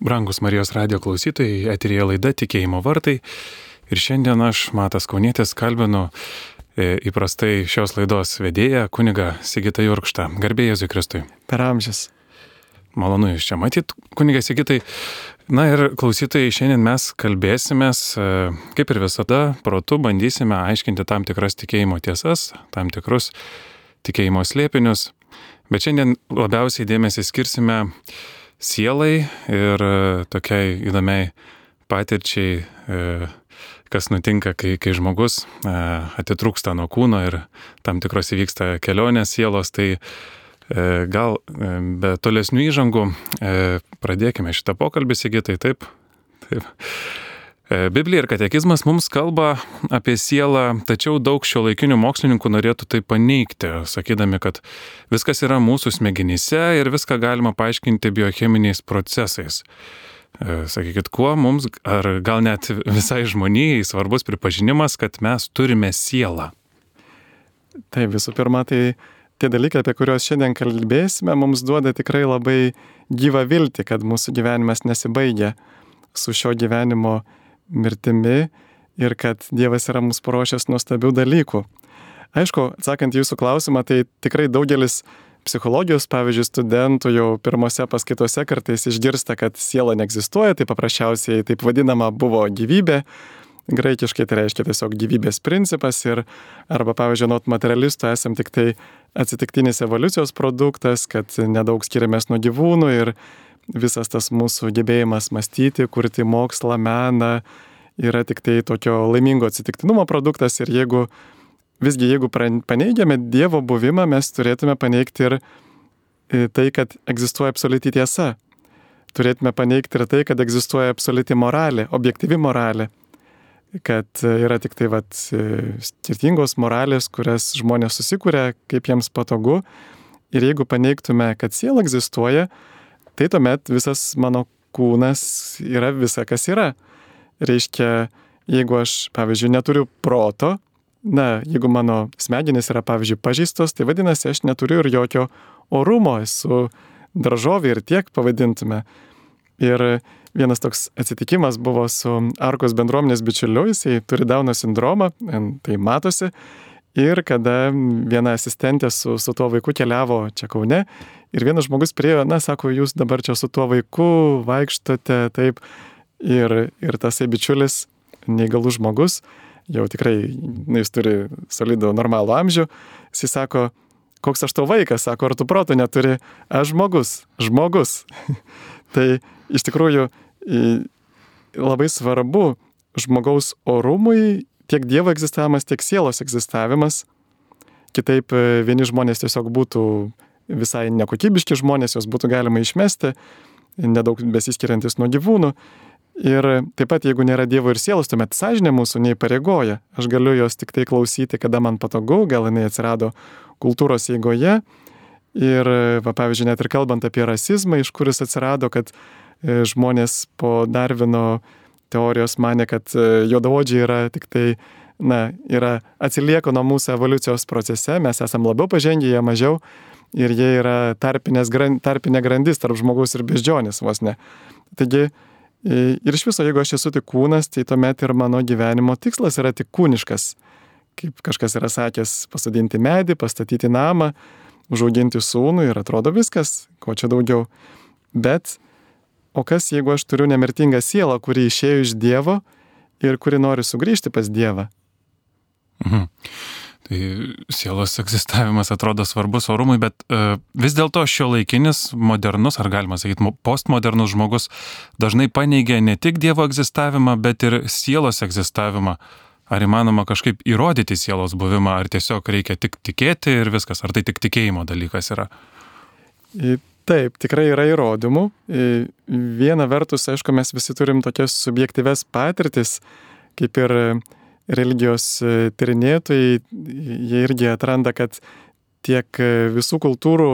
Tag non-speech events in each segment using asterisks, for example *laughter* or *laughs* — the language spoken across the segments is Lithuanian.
Brangus Marijos radio klausytojai, eterija laida Tikėjimo vartai. Ir šiandien aš, Matas Kaunėtis, kalbinu e, įprastai šios laidos vedėją, kuniga Sigitą Jurkštą. Garbė Jėzui Kristui. Per amžius. Malonu iš čia matyti, kuniga Sigitai. Na ir klausytojai, šiandien mes kalbėsimės, e, kaip ir visada, protu bandysime aiškinti tam tikras tikėjimo tiesas, tam tikrus tikėjimo slėpinius. Bet šiandien labiausiai dėmesį skirsime sielai ir e, tokiai įdomiai patirčiai, e, kas nutinka, kai, kai žmogus e, atitrūksta nuo kūno ir tam tikros įvyksta kelionės sielos, tai gal be tolesnių įžangų pradėkime šitą pokalbį, Sigitai, taip? Taip. Biblija ir katekizmas mums kalba apie sielą, tačiau daug šio laikinių mokslininkų norėtų tai paneigti, sakydami, kad viskas yra mūsų smegenyse ir viską galima paaiškinti biocheminiais procesais. E, sakykit, kuo mums, ar gal net visai žmonijai svarbus pripažinimas, kad mes turime sielą? Tai visų pirma, tai tie dalykai, apie kuriuos šiandien kalbėsime, mums duoda tikrai labai gyvą viltį, kad mūsų gyvenimas nesibaigia su šio gyvenimo mirtimi ir kad Dievas yra mums paruošęs nuostabių dalykų. Aišku, atsakant jūsų klausimą, tai tikrai daugelis psichologijos, pavyzdžiui, studentų jau pirmose paskaitose kartais išgirsta, kad siela neegzistuoja, tai paprasčiausiai taip vadinama buvo gyvybė. Graikiškai tai reiškia tiesiog gyvybės principas ir arba, pavyzdžiui, nuot materialistų esam tik tai atsitiktinis evoliucijos produktas, kad nedaug skiriamės nuo gyvūnų ir visas tas mūsų gebėjimas mąstyti, kurti mokslą, meną yra tik tai tokio laimingo atsitiktinumo produktas ir jeigu visgi jeigu paneigiame Dievo buvimą, mes turėtume paneigti ir e, tai, kad egzistuoja absoliuti tiesa. Turėtume paneigti ir tai, kad egzistuoja absoliuti moralė, objektyvi moralė. Kad yra tik tai vat, e, skirtingos moralės, kurias žmonės susikūrė, kaip jiems patogu. Ir jeigu paneigtume, kad siela egzistuoja, tai tuomet visas mano kūnas yra visa, kas yra. Reiškia, jeigu aš, pavyzdžiui, neturiu proto, na, jeigu mano smegenys yra, pavyzdžiui, pažįstos, tai vadinasi, aš neturiu ir jokio orumo, esu daržovė ir tiek pavadintume. Ir vienas toks atsitikimas buvo su Arkos bendruomenės bičiuliu, jisai turi Dauno sindromą, tai matosi. Ir kada viena asistentė su, su tuo vaiku keliavo čia Kaune Ir vienas žmogus priejo, na, sako, jūs dabar čia su tuo vaiku vaikštote, taip. Ir, ir tasai bičiulis, neįgalus žmogus, jau tikrai, na, jis turi solidų normalų amžių, jis sako, koks aš tau vaikas, sako, ar tu proto neturi, aš žmogus, žmogus. *laughs* tai iš tikrųjų labai svarbu žmogaus orumui tiek Dievo egzistavimas, tiek sielos egzistavimas. Kitaip vieni žmonės tiesiog būtų visai nekokybiški žmonės, juos būtų galima išmesti, nedaug besiskiriantis nuo gyvūnų. Ir taip pat, jeigu nėra Dievo ir sielos, tuomet sąžinė mūsų neįpareigoja. Aš galiu jos tik tai klausyti, kada man patogu, gal jinai atsirado kultūros eigoje. Ir, va, pavyzdžiui, net ir kalbant apie rasizmą, iš kuris atsirado, kad e, žmonės po Darvino teorijos mane, kad e, juodaodžiai yra tik tai, na, yra atsilieka nuo mūsų evoliucijos procese, mes esame labiau pažengę, jie mažiau ir jie yra gran, tarpinė grandis tarp žmogaus ir beždžionės vos ne. Taigi ir iš viso, jeigu aš esu tik kūnas, tai tuomet ir mano gyvenimo tikslas yra tik kūniškas. Kaip kažkas yra sakęs, pasodinti medį, pastatyti namą, užauginti sūnų ir atrodo viskas, ko čia daugiau. Bet, o kas jeigu aš turiu nemirtingą sielą, kuri išėjo iš Dievo ir kuri nori sugrįžti pas Dievą? Mhm. Tai sielos egzistavimas atrodo svarbus orumui, bet uh, vis dėlto šio laikinis, modernus, ar galima sakyti, postmodernus žmogus dažnai paneigia ne tik Dievo egzistavimą, bet ir sielos egzistavimą. Ar įmanoma kažkaip įrodyti sielos buvimą, ar tiesiog reikia tik tikėti ir viskas, ar tai tik tikėjimo dalykas yra? Taip, tikrai yra įrodymų. Viena vertus, aišku, mes visi turim tokias subjektyves patirtis, kaip ir religijos e, tyrinėtojai, jie irgi atranda, kad tiek e, visų kultūrų,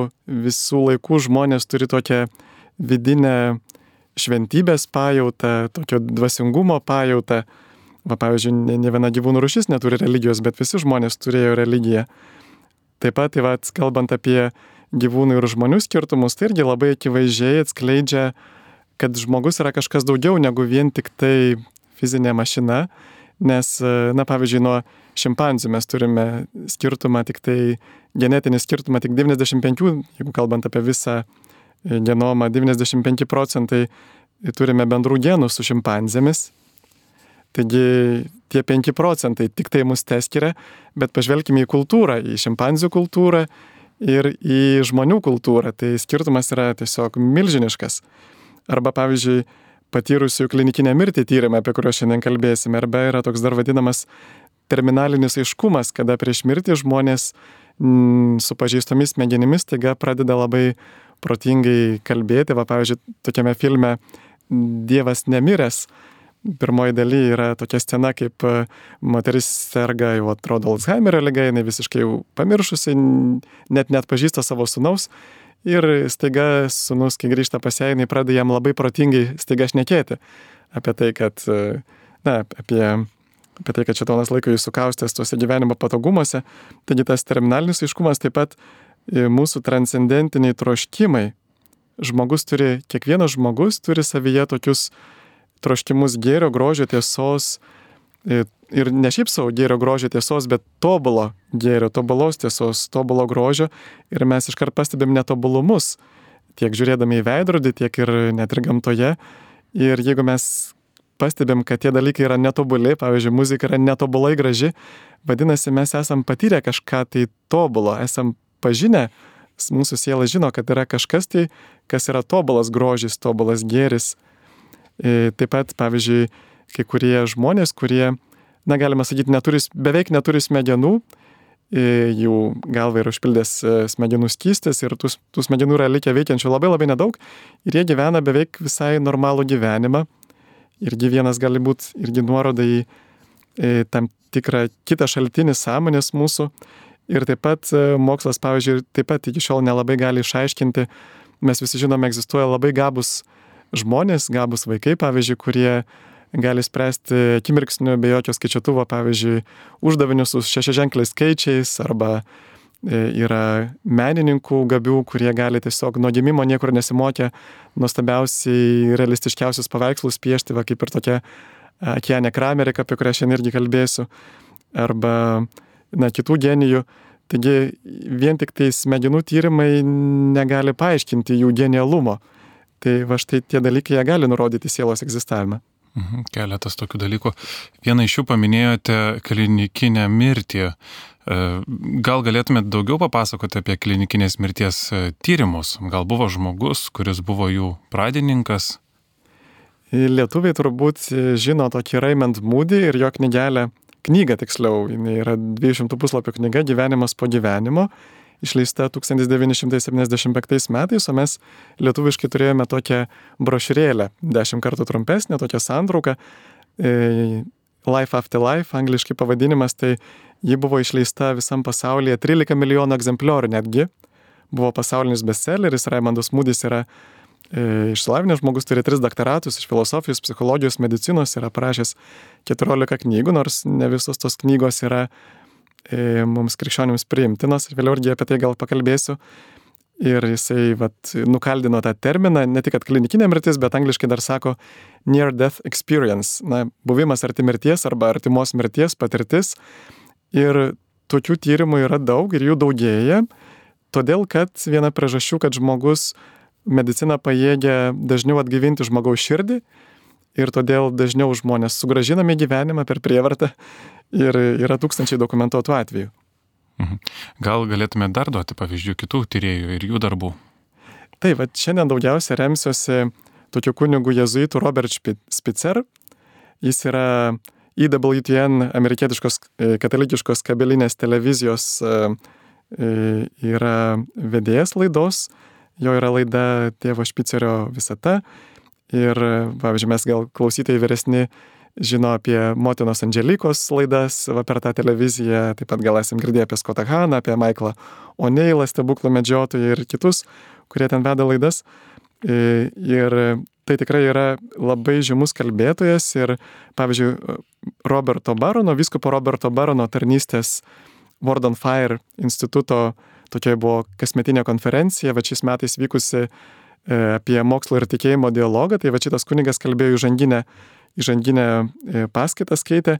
visų laikų žmonės turi tokią vidinę šventybės pajautą, tokio dvasingumo pajautą. Va, pavyzdžiui, ne, ne viena gyvūnų rušis neturi religijos, bet visi žmonės turėjo religiją. Taip pat, tai va, kalbant apie gyvūnų ir žmonių skirtumus, tai irgi labai akivaizdžiai atskleidžia kad žmogus yra kažkas daugiau negu vien tik tai fizinė mašina, nes, na pavyzdžiui, nuo šimpanzių mes turime skirtumą, tik tai genetinį skirtumą tik 95, jeigu kalbant apie visą genomą, 95 procentai turime bendrų genų su šimpanzėmis. Taigi tie 5 procentai tik tai mus teskiria, bet pažvelkime į kultūrą, į šimpanzių kultūrą ir į žmonių kultūrą. Tai skirtumas yra tiesiog milžiniškas. Arba pavyzdžiui, patyrusių klinikinę mirtį tyrimą, apie kuriuos šiandien kalbėsime, arba yra toks dar vadinamas terminalinis aiškumas, kada prieš mirtį žmonės m, mm, su pažeistomis smegenimis taiga pradeda labai protingai kalbėti. Va, pavyzdžiui, tokiame filme Dievas nemiręs. Pirmoji daly yra tokia scena, kaip e, moteris serga, jau atrodo, Alzheimerio lyga, jinai visiškai jau pamiršusi, net net pažįsta savo sunaus. Ir staiga sunus, kai grįžta pas ją, jinai pradeda jam labai protingai staiga šnekėti apie tai, kad, e, na, apie, apie tai, kad šitonas laiko jį sukaustęs tuose gyvenimo patogumuose. Taigi tas terminalinis aiškumas taip pat e, mūsų transcendentiniai troškimai žmogus turi, kiekvienas žmogus turi savyje tokius troškimus gėrio, grožio, tiesos e, ir ne šiaip savo gėrio, grožio, tiesos, bet tobulo gėrio, tobulos tiesos, tobulo grožio ir mes iškart pastebim netobulumus, tiek žiūrėdami į veidrodį, tiek ir net ir gamtoje. Ir jeigu mes pastebim, kad tie dalykai yra netobuli, pavyzdžiui, muzika yra netobulai graži, vadinasi, mes esam patyrę kažką tai tobulo, esam pažinę mūsų siela žino, kad yra kažkas tai, kas yra tobulas grožis, tobulas gėris. E, taip pat, pavyzdžiui, kai kurie žmonės, kurie, na, galima sakyti, neturi, beveik neturi smegenų, e, jų galva yra užpildęs e, smegenų skystis ir tų, tų smegenų yra likę veikiančių labai labai nedaug ir jie gyvena beveik visai normalų gyvenimą. Irgi vienas gali būti irgi nuoroda į tam tikrą kitą šaltinį sąmonės mūsų. Ir taip pat mokslas, pavyzdžiui, taip pat iki šiol nelabai gali išaiškinti, mes visi žinome, egzistuoja labai gabus žmonės, gabus vaikai, pavyzdžiui, kurie gali spręsti akimirksniu be jokio skaičiuotuvo, pavyzdžiui, uždavinius su šešiaženkliais skaičiais arba e, yra menininkų gabių, kurie gali tiesiog nuo gimimo niekur nesimokę nuostabiausiai realistiškiausius paveikslus piešti, va kaip ir tokia Akienė Kramerika, apie kurią šiandien irgi kalbėsiu, arba na, kitų genijų. Taigi vien tik tai smegenų tyrimai negali paaiškinti jų genialumo. Tai va štai tie dalykai jie gali nurodyti sielos egzistavimą. Mhm, keletas tokių dalykų. Vieną iš jų paminėjote klinikinę mirtį. E, gal galėtumėte daugiau papasakoti apie klinikinės mirties e, tyrimus? Gal buvo žmogus, kuris buvo jų pradininkas? Lietuviai turbūt žino tokį Raymond Moody ir jo knygelę knygą tiksliau, jinai yra 200 puslapio knyga Gyvenimas po gyvenimo, išleista 1975 metais, o mes lietuviškai turėjome tokią brošiūrėlę, 10 kartų trumpesnę, tokią santrauką, e, Life After Life, angliškai pavadinimas, tai ji buvo išleista visam pasaulyje 13 milijonų egzempliorių netgi, buvo pasaulinis bestselleris, Raimondas Mūdis yra E, išsilavinęs žmogus turi tris doktoratus iš filosofijos, psichologijos, medicinos, yra parašęs 14 knygų, nors ne visos tos knygos yra mums krikščionims priimtinos ir vėliau irgi apie tai gal pakalbėsiu. Ir jisai vat, nukaldino tą terminą, ne tik klinikinė mirtis, bet angliškai dar sako near death experience, na, buvimas arti mirties arba artimos mirties patirtis. Ir tokių tyrimų yra daug ir jų daugėja, todėl kad viena priežasčių, kad žmogus medicina pajėgia dažniau atgyvinti žmogaus širdį ir todėl dažniau žmonės sugražinami gyvenimą per prievartą ir yra tūkstančiai dokumentuotų atvejų. Mhm. Gal galėtume dar duoti pavyzdžių kitų tyriejų ir jų darbų? Taip, va šiandien daugiausia remsiuosi tokiu kunigu jezuitu Robert Spitzer. Jis yra IWTN, amerikietiškos e, katalikiškos kabelinės televizijos, e, e, yra vedėjas laidos jo yra laida tėvo Špicerio visata. Ir, pavyzdžiui, mes gal klausytojai vyresni žino apie motinos Angelikos laidas va, per tą televiziją, taip pat gal esam girdėję apie Scottą Haną, apie Michaelą O'Neillą, stebuklų medžiotoją ir kitus, kurie ten veda laidas. Ir tai tikrai yra labai žymus kalbėtojas ir, pavyzdžiui, Roberto Barono, viskopo Roberto Barono tarnystės Word on Fire instituto tokia buvo kasmetinė konferencija, va šiais metais vykusi apie mokslo ir tikėjimo dialogą, tai va šitas kunigas kalbėjo įžanginę, įžanginę paskaitą skaitė.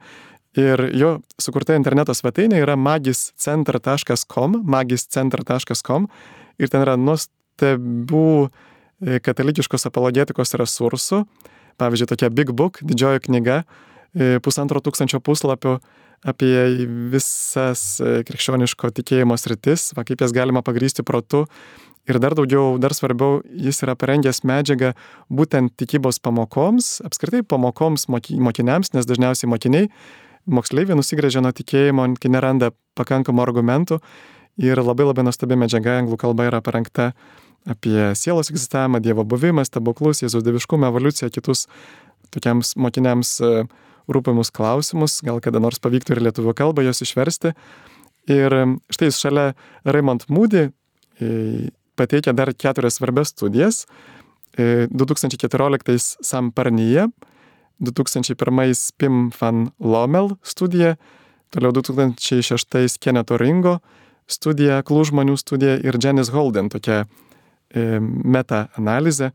Ir jo sukurta interneto svetainė yra magiscenter.com, magiscenter.com ir ten yra nuostabių katalikiškos apologetikos resursų, pavyzdžiui, tokia Big Book, didžioji knyga, pusantro tūkstančio puslapių apie visas krikščioniško tikėjimo sritis, va, kaip jas galima pagrysti protu. Ir dar daugiau, dar svarbiau, jis yra parengęs medžiagą būtent tikybos pamokoms, apskritai pamokoms mokiniams, nes dažniausiai mokiniai, moksleiviai nusigrėžia nuo tikėjimo, kai neranda pakankamų argumentų. Ir labai labai nuostabi medžiaga anglų kalba yra parengta apie sielos egzistavimą, Dievo buvimą, stebuklus, Jėzaus dieviškumą, evoliuciją, kitus tokiems mokiniams rūpimus klausimus, gal kada nors pavyktų ir lietuvių kalbą jos išversti. Ir štai šalia Raymond Moody pateikia dar keturias svarbias studijas. 2014 Sam Parnyje, 2001 Pim van Lommel studija, toliau 2006 Keneto Ringo studija, Klūžmonių studija ir Janice Holden tokia meta-analizė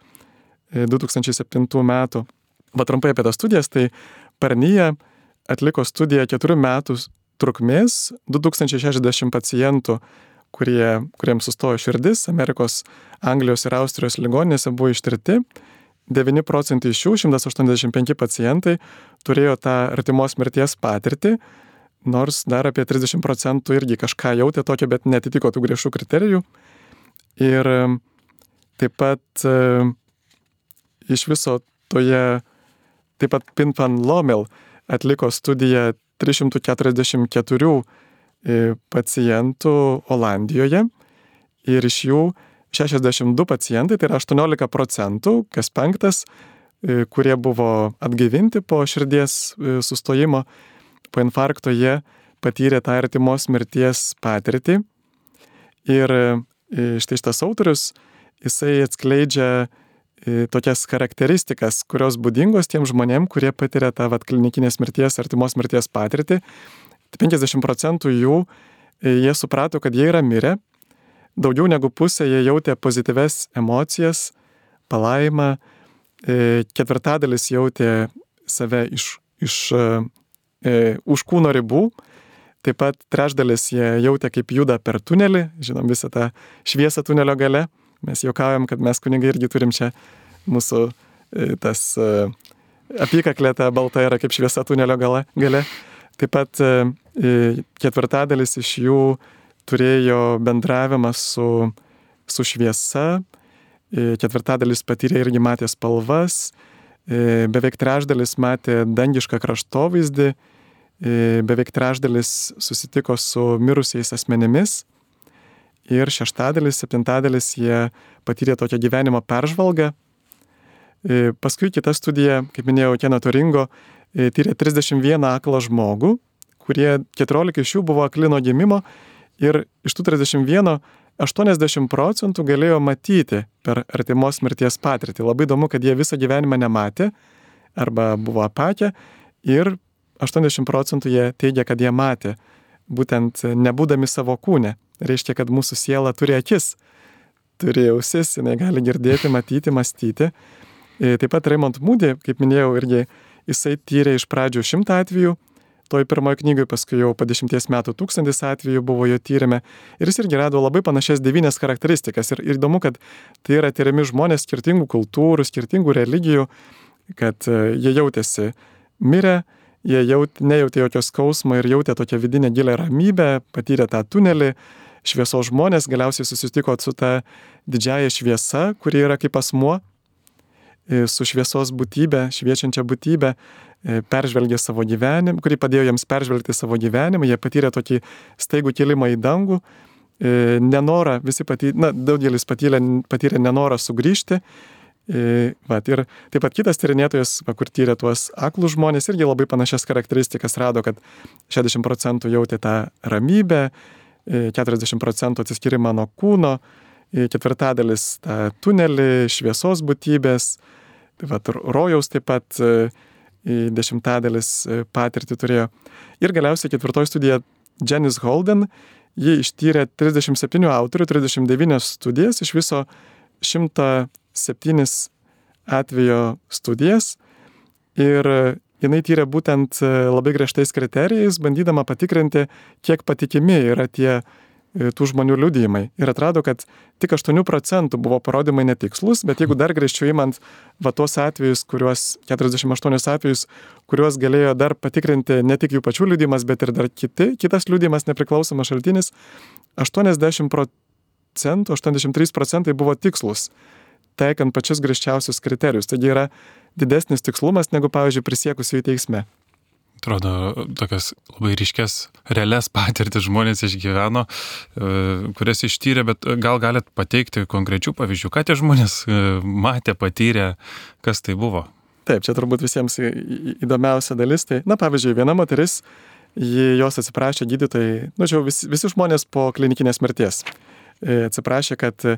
2007 metų. Va trumpai apie tas studijas, tai Parnyje atliko studiją keturių metų trukmės, 2060 pacientų, kurie, kuriems sustojo širdis, Amerikos, Anglijos ir Austrijos ligoninėse buvo ištirti. 9 procentai iš jų, 185 pacientai, turėjo tą artimos mirties patirtį, nors dar apie 30 procentų irgi kažką jautė tokio, bet netitiko tų griežtų kriterijų. Ir taip pat iš viso toje Taip pat Pinfan Lomel atliko studiją 344 e, pacientų Olandijoje ir iš jų 62 pacientai, tai yra 18 procentų, kas penktas, e, kurie buvo atgaivinti po širdies e, sustojimo, po infarkto jie patyrė tą artimos mirties patirtį. Ir štai šitas autorius, jisai atskleidžia tokias charakteristikas, kurios būdingos tiem žmonėm, kurie patiria tą vat, klinikinės mirties, artimos mirties patirtį. 50 procentų jų jie suprato, kad jie yra mirę, daugiau negu pusė jie jautė pozityves emocijas, palaimą, ketvirtadalis jautė save iš, iš e, už kūno ribų, taip pat trečdalis jie jautė, kaip juda per tunelį, žinom visą tą šviesą tunelio gale, Mes juokaujam, kad mes kunigai irgi turim čia mūsų e, tas e, apykaklė ta balta yra kaip šviesa tunelio gale. gale. Taip pat e, ketvirtadalis iš jų turėjo bendravimą su, su šviesa, ketvirtadalis patyrė irgi matė spalvas, beveik trečdalis matė dangišką kraštovaizdį, beveik trečdalis susitiko su mirusiais asmenimis. Ir šeštadalis, septintadalis jie patyrė tokią gyvenimo peržvalgą. E, paskui kita studija, kaip minėjau, Kenato Ringo, e, tyrė 31 aklą žmogų, kurie 14 iš jų buvo aklino gimimo ir iš tų 31 80 procentų galėjo matyti per artimos mirties patirtį. Labai įdomu, kad jie visą gyvenimą nematė arba buvo apakę ir 80 procentų jie teigia, kad jie matė, būtent nebūdami savo kūne reiškia, kad mūsų siela turi akis, turi ausis, jinai gali girdėti, matyti, mąstyti. E, taip pat Raymond Moody, kaip minėjau, irgi jisai tyrė iš pradžių šimtą atvejų, toj pirmoji knygai, paskui jau po dešimties metų tūkstantis atvejų buvo jo tyrimė ir jis irgi rado labai panašias devynias charakteristikas. Ir, ir įdomu, kad tai yra tyriami žmonės skirtingų kultūrų, skirtingų religijų, kad e, jie jautėsi mirę, jie jaut, nejautė jokio skausmo ir jautė tokią vidinę gilę ramybę, patyrė tą tunelį, šviesos žmonės galiausiai susitiko su ta didžiaja šviesa, kuri yra kaip asmuo, e, su šviesos būtybė, šviečiančia būtybė, peržvelgė savo gyvenimą, kuri padėjo jiems peržvelgti savo gyvenimą, jie patyrė tokį staigų kilimą į dangų, e, nenorą, visi patyrė, na, daugelis patyrė, patyrė nenorą sugrįžti. Vat, ir taip pat kitas tyrinėtojas, kur tyrė tuos aklus žmonės, irgi labai panašias charakteristikas rado, kad 60 procentų jautė tą ramybę, 40 procentų atsiskyrimą nuo kūno, ketvirtadalis tą tunelį, šviesos būtybės, tai va, rojaus taip pat dešimtadalis patirtį turėjo. Ir galiausiai ketvirtoji studija Janice Holden, ji ištyrė 37 autorių, 39 studijas, iš viso septynis atvejo studijas ir jinai tyrė būtent labai griežtais kriterijais, bandydama patikrinti, kiek patikimi yra tie e, tų žmonių liudijimai. Ir atrado, kad tik 8 procentų buvo parodymai netikslus, bet jeigu dar griežčiau įmant va tuos atvejus, kuriuos, 48 atvejus, kuriuos galėjo dar patikrinti ne tik jų pačių liudijimas, bet ir dar kiti, kitas liudijimas nepriklausomas šaltinis, 80 procentų, 83 procentai buvo tikslus taikant pačius griežčiausius kriterijus. Taigi yra didesnis tikslumas negu, pavyzdžiui, prisiekusiųjų teisme. Atrodo, tokias labai ryškės, realias patirtis žmonės išgyveno, e, kurias ištyrė, bet gal galit pateikti konkrečių pavyzdžių, ką tie žmonės e, matė, patyrė, kas tai buvo? Taip, čia turbūt visiems įdomiausia dalis. Tai, na, pavyzdžiui, viena moteris, ji, jos atsiprašė gydytojai, nu, čia visi, visi žmonės po klinikinės mirties. E, atsiprašė, kad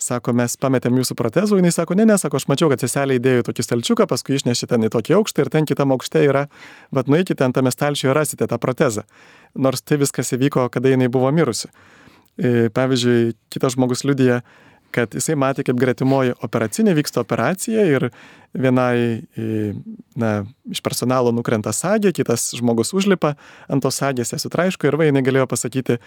sako, mes pametėm jūsų protezų, jinai sako, ne, ne, sako, aš mačiau, kad seselė įdėjo tokį stalčiuką, paskui išnešė ten į tokį aukštą ir ten kitam aukšte yra, bet nueikite ant tame stalčiuje rasite tą protezą. Nors tai viskas įvyko, kada jinai buvo mirusi. E, pavyzdžiui, kitas žmogus liudija, kad jisai matė, kaip gretimoji operacinė vyksta operacija ir vienai e, na, iš personalo nukrenta sagė, kitas žmogus užlipa ant tos sagės, ją sutraiško ir va, jinai galėjo pasakyti,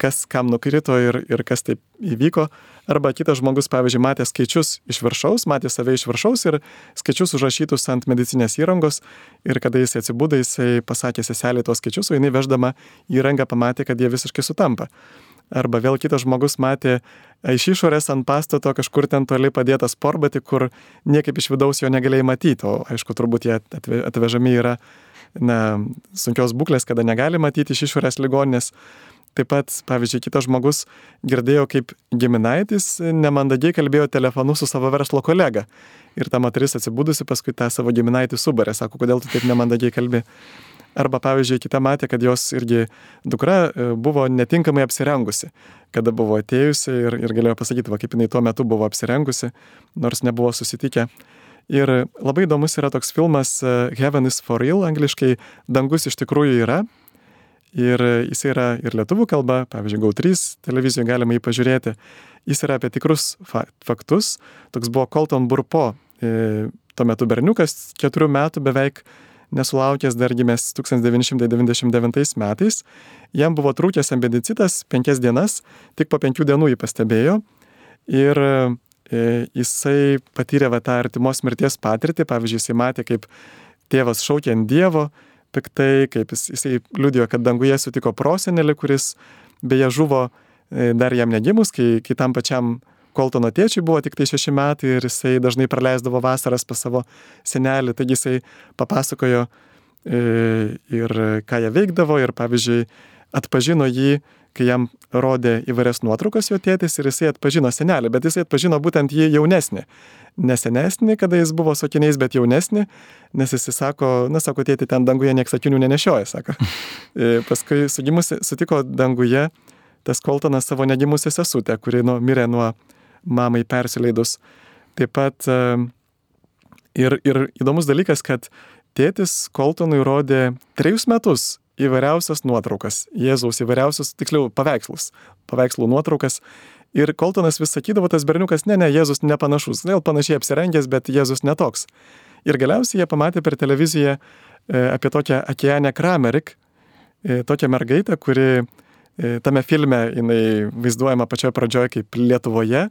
kas kam nukrito ir, ir kas taip įvyko. Arba kitas žmogus, pavyzdžiui, matė skaičius iš viršaus, matė save iš viršaus ir skaičius užrašytus ant medicinės įrangos. Ir kada jis atsibudo, jisai pasakė seselį tos skaičius, o jinai veždama įrangą pamatė, kad jie visiškai sutampa. Arba vėl kitas žmogus matė iš išorės ant pastato kažkur ten toli padėtą sportbatį, kur niekaip iš vidaus jo negalėjai matyti, o aišku, turbūt jie atvežami yra na, sunkios būklės, kada negali matyti iš išorės ligoninės. Taip pat, pavyzdžiui, kitas žmogus girdėjo, kaip giminaitis nemandagiai kalbėjo telefonu su savo verslo kolega. Ir ta moteris atsibudusi paskui tą savo giminaitį subarė, sako, kodėl tu taip nemandagiai kalbi. Arba, pavyzdžiui, kita matė, kad jos irgi dukra e, buvo netinkamai apsirengusi, kada buvo atėjusi ir, ir galėjo pasakyti, va, kaip jinai tuo metu buvo apsirengusi, nors nebuvo susitikę. Ir labai įdomus yra toks filmas e, Heaven is for real, angliškai dangus iš tikrųjų yra, Ir jis yra ir lietuvių kalba, pavyzdžiui, GAU3 televizijoje galima jį pažiūrėti. Jis yra apie tikrus faktus. Toks buvo Colton Burpo, e, tuo metu berniukas, keturių metų beveik nesulaukęs dar gimęs 1999 metais. Jam buvo trūkęs ambedicitas penkias dienas, tik po penkių dienų jį pastebėjo. Ir e, jisai patyrė va tą artimos mirties patirtį, pavyzdžiui, jisai matė, kaip tėvas šaukė ant Dievo, piktai, kaip jis, jisai liudijo, kad danguje sutiko prosenelį, kuris beje žuvo e, dar jam negimus, kai, kai tam pačiam Koltono tėčiui buvo tik tai šeši metai ir jisai dažnai praleisdavo vasaras pas savo senelį, taigi jisai papasakojo e, ir ką jie veikdavo ir pavyzdžiui atpažino jį kai jam rodė įvairias nuotraukas jo tėtis ir jisai atpažino senelį, bet jisai atpažino būtent jį jaunesnį. Ne senesnį, kada jis buvo su akiniais, bet jaunesnį, nes jisai sako, na, sako, tėti ten danguje nieks akinių nenešioja, sako. *laughs* E, paskui sugimusi, sutiko danguje tas Koltonas savo negimusią sesutę, kuri nu, mirė nuo mamai persileidus. Taip pat e, ir, ir įdomus dalykas, kad tėtis Koltonui rodė trejus metus įvairiausias nuotraukas, Jėzaus įvairiausius, tiksliau, paveikslus, paveikslų nuotraukas. Ir Koltonas vis sakydavo, tas berniukas, ne, ne, Jėzus nepanašus, vėl panašiai apsirengęs, bet Jėzus netoks. Ir galiausiai jie pamatė per televiziją e, apie tokią Akianę Kramerik, e, tokią mergaitę, kuri e, tame filme jinai vaizduojama pačioje pradžioje kaip Lietuvoje,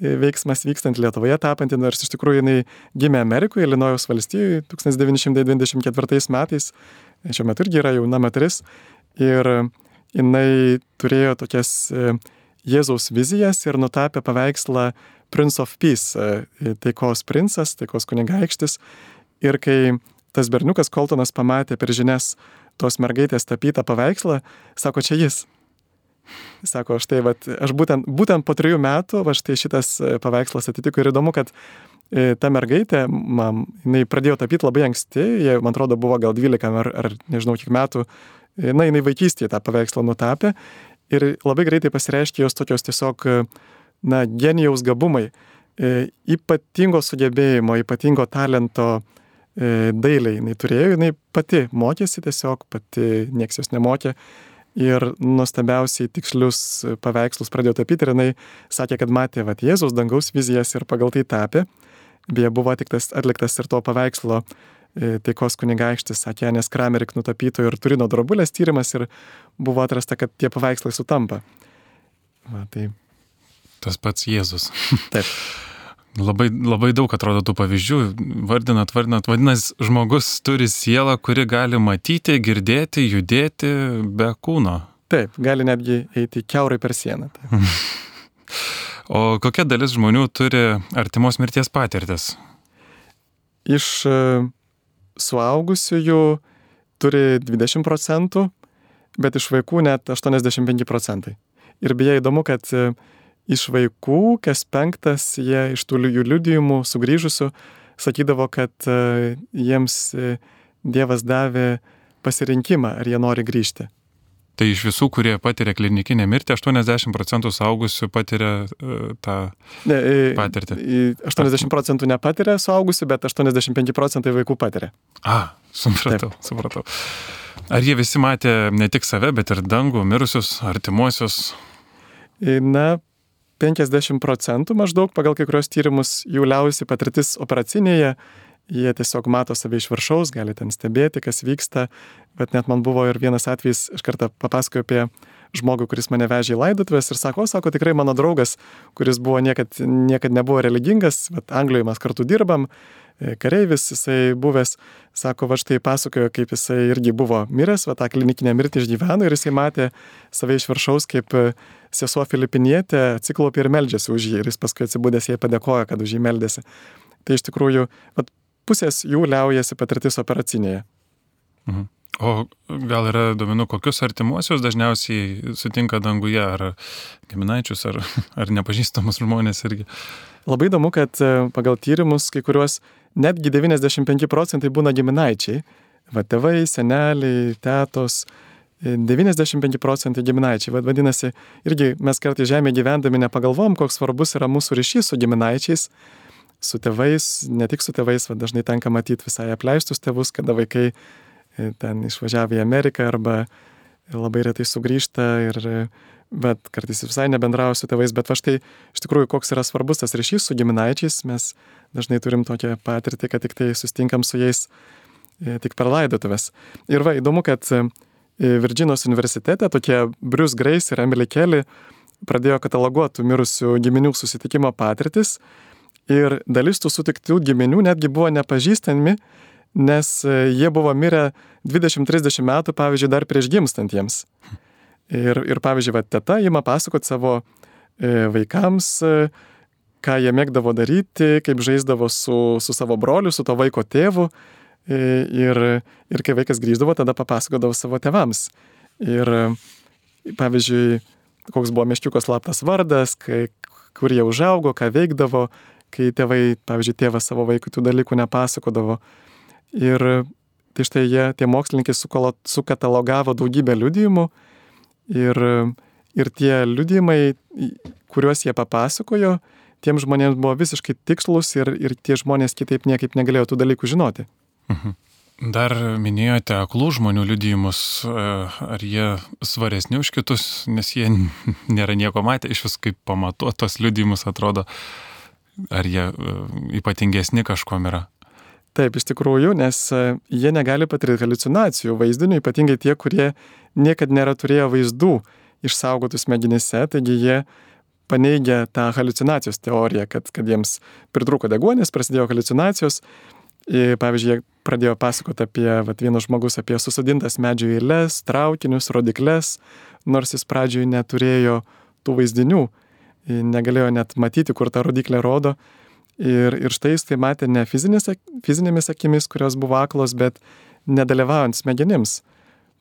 veiksmas vykstant Lietuvoje tapanti, nors iš tikrųjų jinai gimė Amerikoje, Ilinojaus valstijoje 1924 metais, šiuo metu irgi yra jauna moteris ir jinai turėjo tokias e, Jėzaus vizijas ir nutapė paveikslą Prince of Peace, e, taikos princas, taikos kunigaikštis. Ir kai tas berniukas Koltonas pamatė per žinias tos mergaitės tapytą paveikslą, sako, čia jis. Sako, štai, vat, aš būtent, būtent po trijų metų, va štai šitas e, paveikslas atitiko ir įdomu, kad E, ta mergaitė, man, jinai pradėjo tapyti labai anksti, jie, man atrodo, buvo gal 12 ar, ar nežinau kiek metų, e, na, jinai vaikystėje tą paveikslą nutapė ir labai greitai pasireiškė jos tokios tiesiog, na, genijaus gabumai, ypatingo sugebėjimo, ypatingo talento dailiai jinai turėjo, jinai pati mokėsi tiesiog, pati nieks jos nemokė, ir nuostabiausiai tikslius paveikslus pradėjo tapyti ir jinai sakė, kad matė vat, Jėzus dangaus vizijas ir pagal tai tapė. Beje, buvo atliktas, atliktas ir to paveikslo e, taikos kunigaikštis Akenės Kramerik nutapyto ir Turino drobulės tyrimas ir buvo atrasta, kad tie paveikslai sutampa. Va, tai... Tas pats Jėzus. Taip. *laughs* Labai, labai daug atrodo tų pavyzdžių, vardinat, vardinat, vadinasi, žmogus turi sielą, kuri gali matyti, girdėti, judėti be kūno. Taip, gali netgi eiti keurai per sieną. *laughs* O kokia dalis žmonių turi artimos mirties patirtis? Iš e, suaugusiųjų turi 20 procentų, bet iš vaikų net 85 procentai. Ir beje įdomu, kad e, iš vaikų, kas penktas, jie iš tų jų liudijimų sugrįžusių sakydavo, kad e, jiems e, Dievas davė pasirinkimą, ar jie nori grįžti. Tai iš visų, kurie patiria klinikinę mirtį, 80 procentų saugusių patiria uh, tą ne, patirtį. 80 procentų nepatiria saugusių, bet 85 procentai vaikų patiria. A, supratau, Taip. supratau. Ar jie visi matė ne tik save, bet ir dangų, mirusius, artimuosius? Na, 50 procentų maždaug pagal kai kurios tyrimus jų liausi patirtis operacinėje, jie tiesiog mato save iš viršaus, gali ten stebėti, kas vyksta, bet net man buvo ir vienas atvejis, iš karto papasakoju apie žmogų, kuris mane vežė į laidotuvės ir sako, sako, tikrai mano draugas, kuris buvo niekad, niekad nebuvo religingas, bet Anglijoje mes kartu dirbam, kareivis, jisai buvęs, sako, va štai pasakojo, kaip jisai irgi buvo miręs, va tą klinikinę mirtį išgyveno ir jisai matė save iš viršaus kaip sesuo Filipinietė atsiklaupė ir meldžiasi už jį ir jis paskui atsibūdęs jai padėkoja, kad už jį meldėsi. Tai iš tikrųjų, vat, pusės jų liaujasi patirtis operacinėje. Mhm. O gal yra duomenų, kokius artimuosius dažniausiai sutinka danguje, ar giminaičius, ar, *laughs* ar nepažįstamus žmonės irgi? Labai įdomu, kad e, pagal tyrimus kai kuriuos netgi 95 procentai būna giminaičiai. Va tėvai, seneliai, tėtos, 95 procentai giminaičiai. Vadinasi, irgi mes kartai žemėje gyvendami nepagalvom, koks svarbus yra mūsų ryšys su giminaičiais, su tėvais, ne tik su tėvais, va, dažnai tenka matyti visai apleistus tėvus, kada vaikai e, ten išvažiavę į Ameriką arba labai retai sugrįžta ir bet kartais visai nebendrauja su tėvais, bet va štai iš tikrųjų koks yra svarbus tas ryšys su giminaičiais, mes dažnai turim tokią patirtį, kad tik tai sustinkam su jais e, tik per laidotuvės. Ir va, įdomu, kad Virginos universitete tokie Bruce Grace ir Emily Kelly pradėjo kataloguoti mirusių giminių susitikimo patirtis ir dalis tų sutiktų giminių netgi buvo nepažįstami, nes e, jie buvo mirę 20-30 metų, pavyzdžiui, dar prieš gimstant jiems. Ir, ir pavyzdžiui, va, teta ima pasakoti savo e, vaikams, e, ką jie mėgdavo daryti, kaip žaisdavo su, su savo broliu, su to vaiko tėvu. Ir, ir kai vaikas grįždavo, tada papasakodavo savo tevams. Ir pavyzdžiui, koks buvo meškiuko slaptas vardas, kai, kur jie užaugo, ką veikdavo, kai tėvai, pavyzdžiui, tėvas savo vaikui tų dalykų nepasakodavo. Ir tai štai jie, tie mokslininkai sukatalogavo daugybę liudijimų ir, ir tie liudijimai, kuriuos jie papasakojo, tiem žmonėms buvo visiškai tikslus ir, ir tie žmonės kitaip niekaip negalėjo tų dalykų žinoti. Mhm. Dar minėjote aklų žmonių liudijimus, e, ar jie svaresni už kitus, nes jie nėra nieko matę, iš vis kaip pamatuotos liudijimus atrodo, ar jie e, ypatingesni kažkom yra. Taip, iš tikrųjų, nes e, jie negali patirti halucinacijų vaizdinių, ypatingai tie, kurie niekada nėra turėję vaizdų išsaugotų smegenyse, taigi jie paneigia tą halucinacijos teoriją, kad, kad jiems pritruko degonės, prasidėjo halucinacijos Pavyzdžiui, jie pradėjo pasakoti apie, vat, vienas žmogus apie susodintas medžių eilės, traukinius, rodiklės, nors jis pradžioj neturėjo tų vaizdinių, negalėjo net matyti, kur ta rodiklė rodo. Ir, ir štai jis tai matė ne fizinės, fizinėmis akimis, kurios buvo aklos, bet nedalyvaujant smegenims,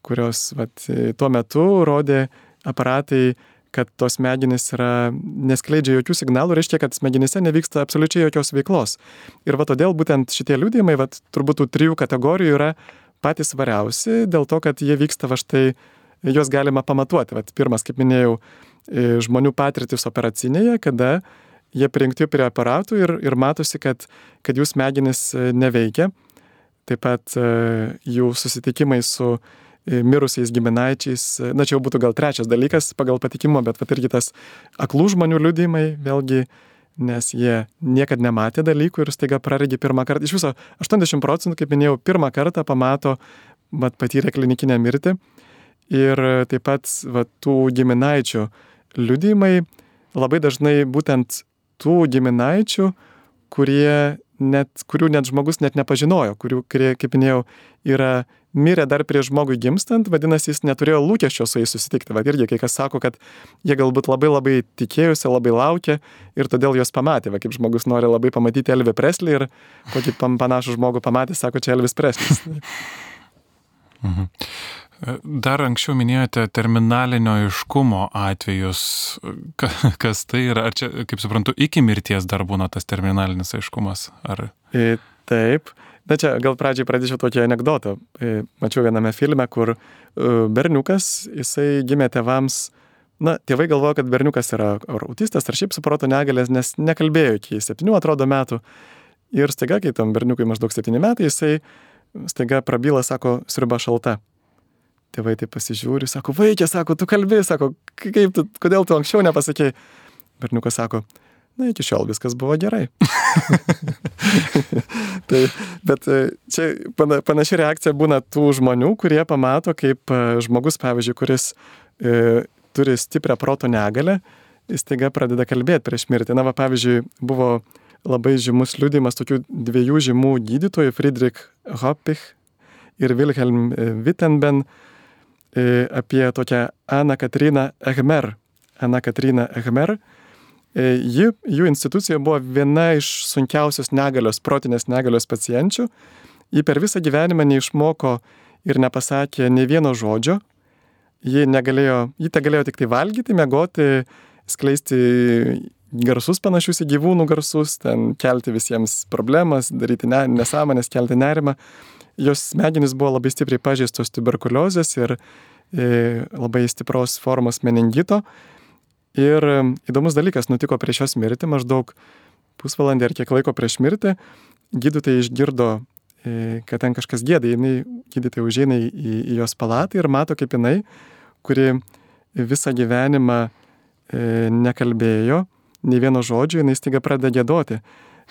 kurios vat, tuo metu rodė aparatai kad tos smegenys yra, neskleidžia jokių signalų, reiškia, kad smegenyse nevyksta absoliučiai jokios veiklos. Ir va todėl būtent šitie liūdėjimai, va turbūt tų trijų kategorijų yra patys svariausi, dėl to, kad jie vyksta va štai, juos galima pamatuoti. Va, pirmas, kaip minėjau, e, žmonių patirtis operacinėje, kada jie prijungti prie aparatų ir, ir matosi, kad, kad jų smegenys e, neveikia. Taip pat e, jų susitikimai su mirusiais giminaičiais. Na, čia jau būtų gal trečias dalykas pagal patikimo, bet pat irgi tas aklų žmonių liudymai, vėlgi, nes jie niekada nematė dalykų ir staiga praregi pirmą kartą. Iš viso 80 procentų, kaip minėjau, pirmą kartą pamato, mat patyrė klinikinę mirtį. Ir taip pat va, tų giminaičių liudymai labai dažnai būtent tų giminaičių, kurie net, kurių net žmogus net nepažinojo, kurių, kurie, kaip minėjau, yra mirė dar prieš žmogui gimstant, vadinasi, jis neturėjo lūkesčio su jais susitikti. Vad irgi kai kas sako, kad jie galbūt labai labai tikėjusi, labai laukė ir todėl juos pamatė. Va kaip žmogus nori labai pamatyti Elvį Preslį ir kokį panašų žmogų pamatė, sako, čia Elvis Preslis. mhm. Dar anksčiau minėjote terminalinio iškumo atvejus. Kas tai yra? Ar čia, kaip suprantu, iki mirties dar būna tas terminalinis aiškumas? Ar... E, taip. Na čia gal pradžiai pradėčiau tokį anegdotą. E, mačiau viename filme, kur e, berniukas, jisai gimė tėvams, na, tėvai galvoja, kad berniukas yra ar autistas, ar šiaip suprato negalės, nes nekalbėjo iki septynių atrodo metų. Ir staiga, kai tam berniukui maždaug septyni metai, jisai staiga prabyla, sako, sriuba šalta. Tėvai tai pasižiūri, sako, vaikė, sako, tu kalbėjai, sako, kaip tu, kodėl tu anksčiau nepasakėjai. Berniukas sako, na, iki šiol viskas buvo gerai. *laughs* tai, bet e, čia panaši reakcija būna tų žmonių, kurie pamato, kaip e, žmogus, pavyzdžiui, kuris e, turi stiprią proto negalę, jis taiga pradeda kalbėti prieš mirtį. Na, va, pavyzdžiui, buvo labai žymus liūdimas tokių dviejų žymų gydytojų, Friedrich Hoppich ir Wilhelm e, Wittenben, E, apie tokią Aną Katriną Ehmer. Ana Katrina Ehmer. E, ji, jų institucija buvo viena iš sunkiausios negalios, protinės negalios pacienčių. Ji per visą gyvenimą neišmoko ir nepasakė ne vieno žodžio. Ji negalėjo, ji te galėjo tik tai valgyti, mėgoti, skleisti garsus panašius į gyvūnų garsus, ten kelti visiems problemas, daryti ne, nesąmonės, kelti nerimą jos smegenys buvo labai stipriai pažeistos tuberkuliozės ir e, labai stipros formos meningito. Ir e, įdomus dalykas nutiko prieš jos mirtį, maždaug pusvalandį ar kiek laiko prieš mirtį, gydytojai išgirdo, e, kad ten kažkas gėda, jinai gydytojai užeina į, į jos palatą ir mato, kaip jinai, kuri visą gyvenimą nekalbėjo, nei vieno žodžio, jinai staiga pradeda gėdoti.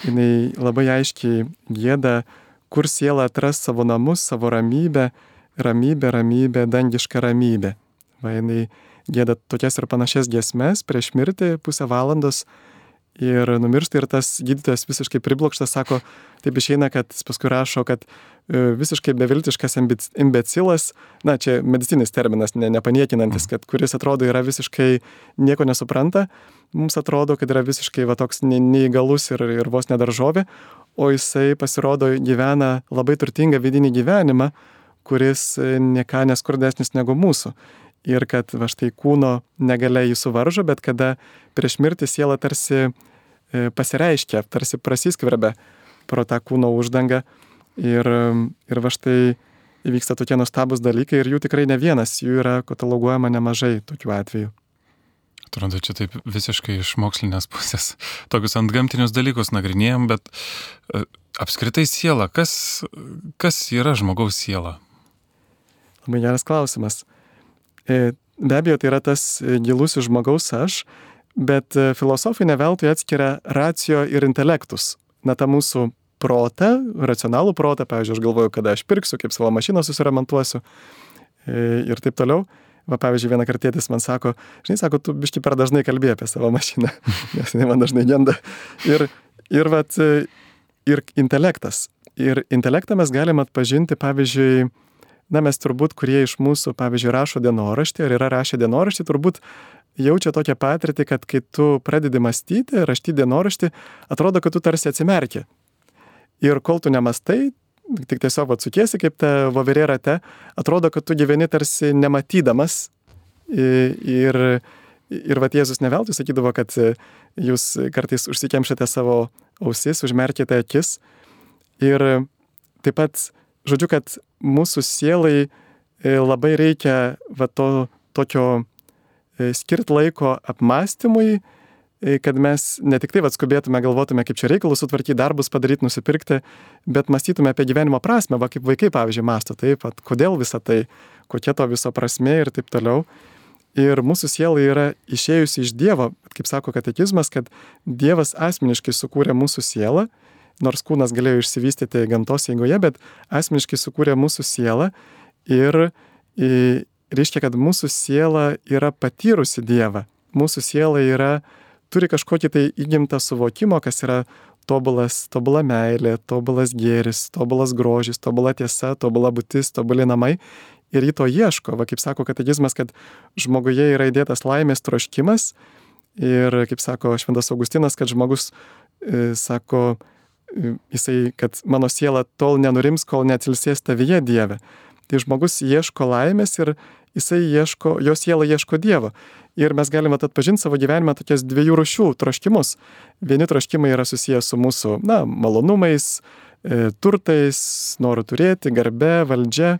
Jinai labai aiškiai gėda kur siela atras savo namus, savo ramybę, ramybę, ramybę, dangišką ramybę. Va, jinai gėda tokias ir panašias giesmes prieš mirtį pusę valandos ir numiršta ir tas gydytojas visiškai priblokštas sako, taip išeina, kad paskui rašo, kad e, visiškai beviltiškas imbecilas, na čia medicininis terminas, ne, nepaniekinantis, kad kuris atrodo yra visiškai nieko nesupranta, mums atrodo, kad yra visiškai va toks neįgalus ir, ir vos nedaržovė, o jisai pasirodo gyvena labai turtingą vidinį gyvenimą, kuris e, nieką neskurdesnis negu mūsų. Ir kad va štai kūno negalia jį suvaržo, bet kada prieš mirtį siela tarsi e, pasireiškia, tarsi prasiskverbia pro tą kūno uždangą. Ir, ir va štai įvyksta tokie nustabus dalykai ir jų tikrai ne vienas, jų yra kataloguojama nemažai tokių atvejų. Atrodo, čia taip visiškai iš mokslinės pusės *laughs* tokius ant gamtinius dalykus nagrinėjom, bet e, apskritai siela, kas, kas yra žmogaus siela? Labai geras klausimas. E, be abejo, tai yra tas gilusis žmogaus aš, bet e, filosofai neveltui atskiria racijo ir intelektus. Na, tą mūsų protą, racionalų protą, pavyzdžiui, aš galvoju, kada aš pirksiu, kaip savo mašiną susiremontuosiu ir taip toliau Va, pavyzdžiui, vieną kartą tėtis man sako, žinai, sako, tu biški per dažnai kalbėjai apie savo mašiną, *laughs* nes jinai man dažnai genda. Ir, ir, vat, ir intelektas. Ir intelektą mes galime atpažinti, pavyzdžiui, na, mes turbūt, kurie iš mūsų, pavyzdžiui, rašo dienoraštį ar yra rašę dienoraštį, turbūt jaučia tokią patirtį, kad kai tu pradedi mąstyti, raštyti dienoraštį, atrodo, kad tu tarsi atsimerki. Ir kol tu nemastai, tik tiesiog atsukiesi kaip ta voverė rate, atrodo, kad tu gyveni tarsi nematydamas. Ir, ir va Jėzus neveltui sakydavo, kad jūs kartais užsikemšate savo ausis, užmerkite akis. Ir taip pat, žodžiu, kad mūsų sielai e, labai reikia va to tokio e, skirti laiko apmąstymui, e, kad mes ne tik tai atskubėtume, galvotume, kaip čia reikalus sutvarkyti, darbus padaryti, nusipirkti, bet mąstytume apie gyvenimo prasme, va kaip vaikai, pavyzdžiui, masto, taip, at, kodėl visa tai, kokia to viso prasme ir taip toliau. Ir mūsų siela yra išėjusi iš Dievo, kaip sako katekizmas, kad Dievas asmeniškai sukūrė mūsų sielą, nors kūnas galėjo išsivystyti gamtos eigoje, bet asmeniškai sukūrė mūsų sielą ir reiškia, kad mūsų siela yra patyrusi Dievą. Mūsų siela yra, turi kažkokį tai įgimtą suvokimo, kas yra tobulas, tobula meilė, tobulas gėris, tobulas grožis, tobula tiesa, tobula būtis, tobuli namai. Ir jį to ieško, va kaip sako katekizmas, kad žmoguje yra įdėtas laimės troškimas. Ir kaip sako Šventas Augustinas, kad žmogus e, sako, e, jisai, kad mano siela tol nenurims, kol neatsilsės tavyje Dieve. Tai žmogus ieško laimės ir jisai ieško, jo siela ieško Dievo. Ir mes galime atpažinti savo gyvenime tokias dviejų rušių troškimus. Vieni troškimai yra susijęs su mūsų, na, malonumais, e, turtais, noru turėti, garbe, valdžia.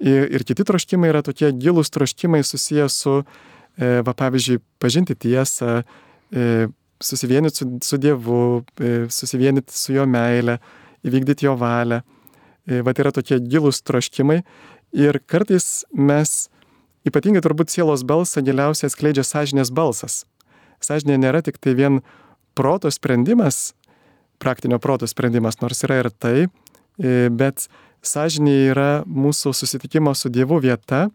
Ir, ir kiti troškimai yra tokie gilūs troškimai susijęs su, e, va pavyzdžiui, pažinti tiesą, e, susivienyti su, su Dievu, e, susivienyti su jo meile, įvykdyti jo valią. E, va tai yra tokie gilūs troškimai. Ir kartais mes Ypatingai turbūt sielos balsą giliausiai atskleidžia sąžinės balsas. Sąžinė nėra tik tai vien proto sprendimas, praktinio proto sprendimas, nors yra ir tai, e, bet sąžinė yra mūsų susitikimo su Dievu vieta.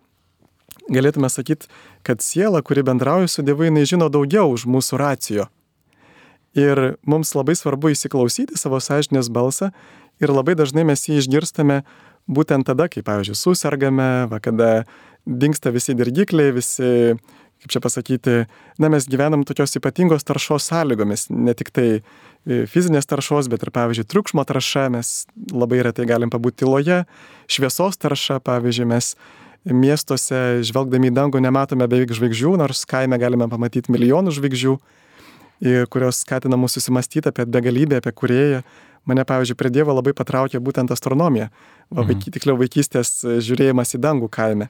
Galėtume sakyti, kad siela, kuri bendrauja su Dievu, jinai žino daugiau už mūsų racijo. Ir mums labai svarbu įsiklausyti savo sąžinės balsą ir labai dažnai mes jį išgirstame būtent tada, kai, pavyzdžiui, susirgame, va, kada dinksta visi dirgikliai, visi, kaip čia pasakyti, na mes gyvenam tokios ypatingos taršos sąlygomis, ne tik tai e, fizinės taršos, bet ir, pavyzdžiui, triukšmo tarša, mes labai retai galim pabūti tyloje, šviesos tarša, pavyzdžiui, mes miestuose, žvelgdami į dangų, nematome beveik žvaigždžių, nors kaime galime pamatyti milijonų žvaigždžių, kurios skatina mus susimastyti apie begalybę, apie kurėją. Mane, pavyzdžiui, prie Dievo labai patraukė būtent astronomija, va, mhm. vaiky, tiksliau vaikystės žiūrėjimas į dangų kaime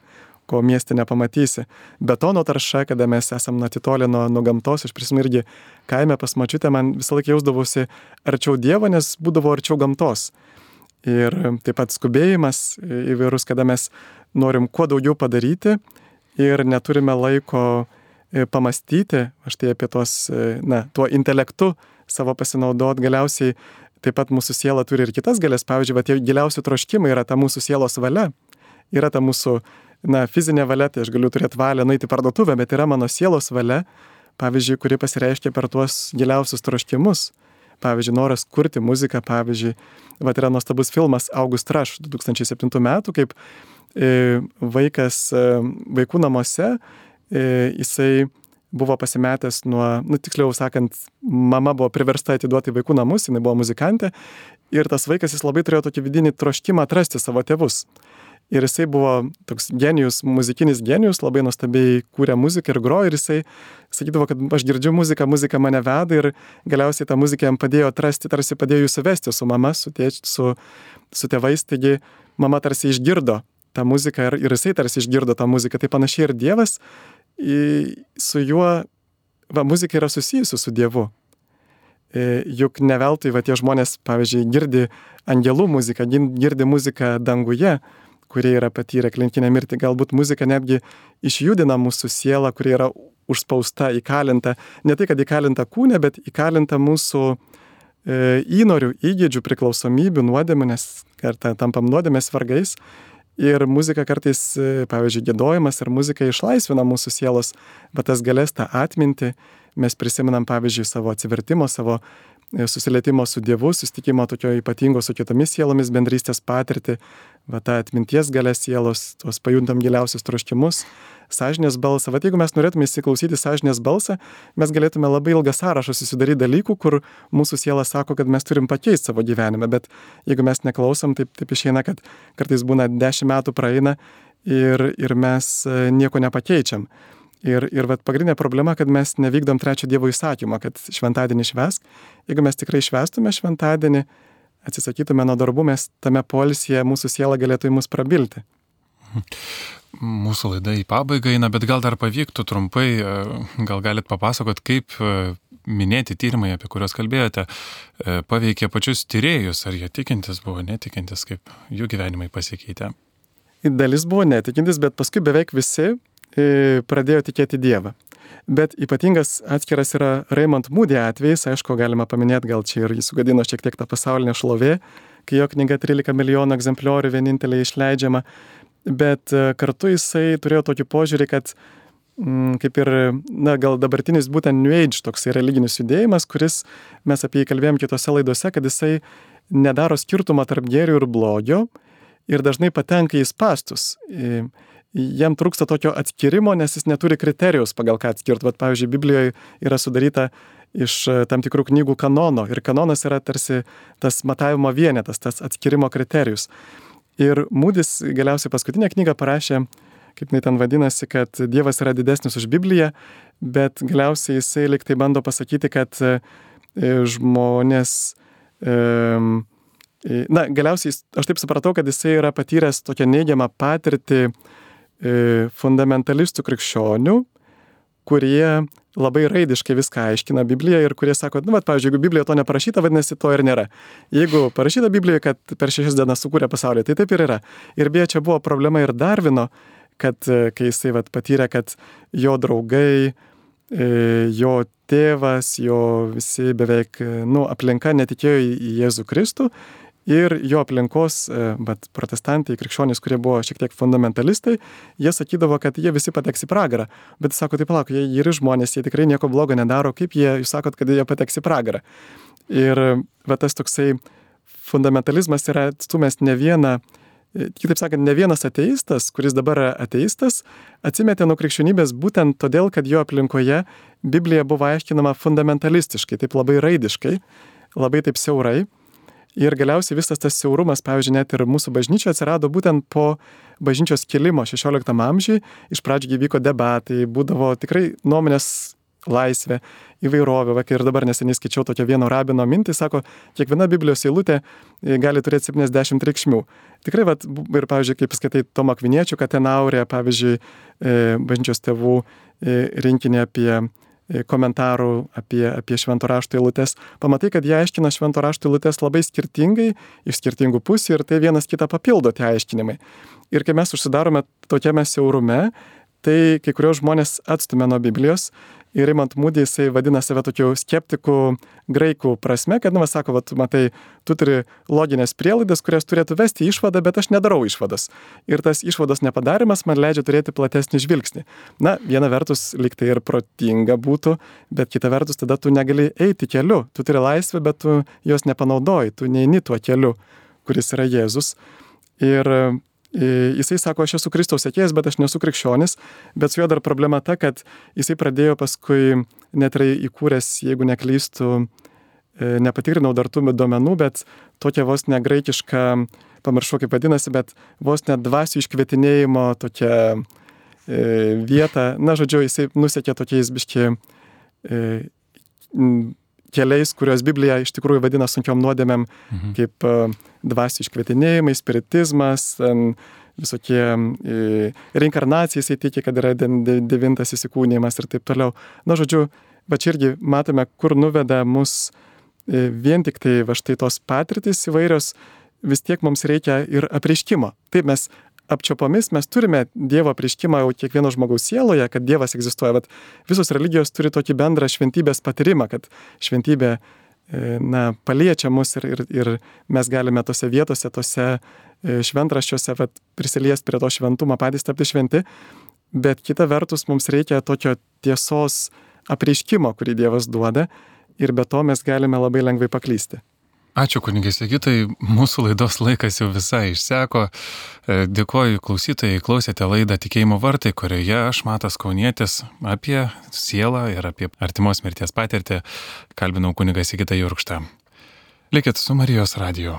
ko mieste nepamatysi. Betono tarša, kada mes esam atitolę nuo, nuo gamtos, aš prisimenu irgi kaime pas mačiutę, man visą laiką jausdavosi arčiau Dievo, nes būdavo arčiau gamtos. Ir taip pat skubėjimas įvairūs, kada mes norim kuo daugiau padaryti ir neturime laiko e, pamastyti, aš tai apie tos, e, na, tuo intelektu savo pasinaudot, galiausiai taip pat mūsų siela turi ir kitas galės, pavyzdžiui, va, tie giliausi troškimai yra ta mūsų sielos valia, yra ta mūsų na, fizinė valia, tai aš galiu turėti valią nueiti į parduotuvę, bet yra mano sielos valia, pavyzdžiui, kuri pasireiškia per tuos giliausius troškimus. Pavyzdžiui, noras kurti muziką, pavyzdžiui, va, yra nuostabus filmas August Rush 2007 metų, kaip e, vaikas e, vaikų namuose, e, jisai buvo pasimetęs nuo, nu tiksliau sakant, mama buvo priversta atiduoti vaikų namus, jinai buvo muzikantė ir tas vaikas jis labai turėjo tokį vidinį troškimą atrasti savo tėvus. Ir jisai buvo toks genijus, muzikinis genijus, labai nuostabiai kūrė muziką ir grojo ir jisai sakydavo, kad aš girdžiu muziką, muzika mane veda ir galiausiai tą muziką jam padėjo atrasti, tarsi padėjo jūs suvesti su mama, su, tėč, su, su tėvais, taigi mama tarsi išgirdo tą muziką ir, ir jisai tarsi išgirdo tą muziką. Tai panašiai ir Dievas, su juo, va, muzika yra susijusi su Dievu. E, juk ne veltui, va, tie žmonės, pavyzdžiui, girdi angelų muziką, girdi muziką danguje, kurie yra patyrę klinikinę mirtį. Galbūt muzika netgi išjudina mūsų sielą, kuri yra užspausta, įkalinta, ne tai, kad įkalinta kūne, bet įkalinta mūsų e, įnorių, įgėdžių, priklausomybių, nuodėmė, nes kartą tampam nuodėmės vargais. Ir muzika kartais, e, pavyzdžiui, gėdojimas ir muzika išlaisvina mūsų sielos, bet tas galės tą atminti. Mes prisimenam, pavyzdžiui, savo atsivertimo, savo e, susilietimo su Dievu, sustikimo tokio ypatingo su kitomis sielomis bendrystės patirtį, va tą atminties galę sielos, tuos pajuntam giliausius troškimus, sąžinės balsą. Va jeigu mes norėtume įsiklausyti sąžinės balsą, mes galėtume labai ilgą sąrašą susidaryti dalykų, kur mūsų siela sako, kad mes turim pakeisti savo gyvenimą, bet jeigu mes neklausom, taip, taip išeina, kad kartais būna dešimt metų praeina ir, ir mes e, nieko nepakeičiam. Ir, ir vat, pagrindinė problema, kad mes nevykdom trečio Dievo įsakymą, kad šventadienį švesk. Jeigu mes tikrai švestume šventadienį, atsisakytume nuo darbų, mes tame polisyje mūsų siela galėtų į mus prabilti. Mūsų laida į pabaigą eina, bet gal dar pavyktų trumpai, e, gal galit papasakot, kaip e, minėti tyrimai, apie kuriuos kalbėjote, e, paveikė pačius tyrėjus, ar jie tikintis buvo, netikintis, kaip jų gyvenimai pasikeitė? Dalis buvo netikintis, bet paskui beveik visi pradėjo tikėti Dievą. Bet ypatingas atskiras yra Raymond Moody atvejais, aišku, galima paminėti, gal čia ir jis sugadino šiek tiek tą pasaulinę šlovę, kai jo knyga 13 milijonų egzempliorių vienintelė išleidžiama, bet e, kartu jisai turėjo tokį požiūrį, kad mm, kaip ir, na, gal dabartinis būtent New Age toks religinis judėjimas, kuris mes apie jį kalbėjom kitose laidose, kad jisai nedaro skirtumą tarp gėrio ir blogio ir dažnai patenka į spastus jam trūksta tokio atskirimo, nes jis neturi kriterijus, pagal ką atskirti. Vat, pavyzdžiui, Biblijoje yra sudaryta iš e, tam tikrų knygų kanono ir kanonas yra tarsi tas matavimo vienetas, tas atskirimo kriterijus. Ir Mūdis galiausiai paskutinę knygą parašė, kaip jinai ten vadinasi, kad Dievas yra didesnis už Bibliją, bet galiausiai jisai liktai bando pasakyti, kad e, žmonės, na, galiausiai aš taip supratau, kad jisai yra patyręs tokią neigiamą patirtį, E, fundamentalistų krikščionių, kurie labai raidiškai viską aiškina Bibliją ir kurie sako, nu, bet, pavyzdžiui, jeigu Biblijoje to neparašyta, vadinasi, to ir nėra. Jeigu parašyta Biblijoje, kad per šešias dienas sukūrė pasaulį, tai taip ir yra. Ir beje, čia buvo problema ir Darvino, kad e, kai jisai vat, patyrė, kad jo draugai, e, jo tėvas, jo visi beveik, nu, aplinka netikėjo į Jėzų Kristų ir jo aplinkos, bet protestantai, krikščionys, kurie buvo šiek tiek fundamentalistai, jie sakydavo, kad jie visi pateks į pragarą. Bet sako, tai palauk, jie yra žmonės, jie tikrai nieko blogo nedaro, kaip jie, jūs sakot, kad jie pateks į pragarą. Ir va tas toksai fundamentalizmas yra atstumęs ne vieną kitaip sakant, ne vienas ateistas, kuris dabar yra ateistas, atsimetė nuo krikščionybės būtent todėl, kad jo aplinkoje Biblija buvo aiškinama fundamentalistiškai, taip labai raidiškai, labai taip siaurai. Ir galiausiai visas tas siaurumas, pavyzdžiui, net ir mūsų bažnyčia atsirado būtent po bažnyčios kilimo XVI amžiui. Iš pradžių vyko debatai, būdavo tikrai nuomonės laisvė, įvairovė. Va, ir dabar neseniai skaičiau tokią vieno rabino mintį, sako, kiekviena Biblijos eilutė e, gali turėti 70 reikšmių. Tikrai, va, ir, pavyzdžiui, kaip skaitai Tomo Kviniečių, kad ten aurė, pavyzdžiui, e, bažnyčios tėvų e, rinkinį apie komentarų apie, apie švento rašto eilutes, pamatai, kad jie aiškina švento rašto eilutes labai skirtingai, iš skirtingų pusių ir tai vienas kitą papildo tie aiškinimai. Ir kai mes užsidarome tokiame siaurume, tai kai kurios žmonės atstumia nuo Biblijos ir imant mūdį jisai vadina save tokiu skeptiku graikų prasme, kad, nu, sako, va, tu matai, tu turi loginės prielaidas, kurias turėtų vesti išvadą, bet aš nedarau išvadas. Ir tas išvados nepadarimas man leidžia turėti platesnį žvilgsnį. Na, viena vertus liktai ir protinga būtų, bet kita vertus tada tu negali eiti keliu. Tu turi laisvę, bet tu jos nepanaudoji, tu neini tuo keliu, kuris yra Jėzus. Ir Jisai sako, aš esu Kristaus sekėjas, bet aš nesu krikščionis, bet su juo dar problema ta, kad jisai pradėjo paskui net ir įkūręs, jeigu neklystų, e, nepatikrinau dar tų duomenų, bet tokia vos negraikiška, pamiršau kaip vadinasi, bet vos net dvasių iškvietinėjimo tokia e, vieta, na žodžiu, jisai nusekė tokiais biški e, keliais, kuriuos Biblija iš tikrųjų vadina sunkiom nuodėmėm, mhm. kaip uh, dvasių iškvietinėjimai, spiritizmas, visokie uh, reinkarnacijai, jisai tiki, kad yra de, de, devintas įsikūnymas ir taip toliau. Na, žodžiu, va čia irgi matome, kur nuveda mus uh, vien tik tai va štai tos patirtis įvairios, vis tiek mums reikia ir apreiškimo. Taip mes apčiopomis mes turime Dievo prieškimą jau kiekvieno žmogaus sieloje, kad Dievas egzistuoja, bet visos religijos turi tokį bendrą šventybės patyrimą, kad šventybė e, na, paliečia mus ir, ir, ir mes galime tose vietose, tose e, šventraščiuose prisiliesti prie to šventumo, patys tapti šventi, bet kita vertus mums reikia tokio tiesos apreiškimo, kurį Dievas duoda ir be to mes galime labai lengvai paklysti. Ačiū kunigai Sigitai, mūsų laidos laikas jau visai išseko. E, dėkoju klausytojai, klausėte laidą Tikėjimo vartai, kurioje aš Matas Kaunietis apie sielą ir apie artimos mirties patirtį kalbinau kunigai Sigitą Jurkštą. Likit su Marijos radiju.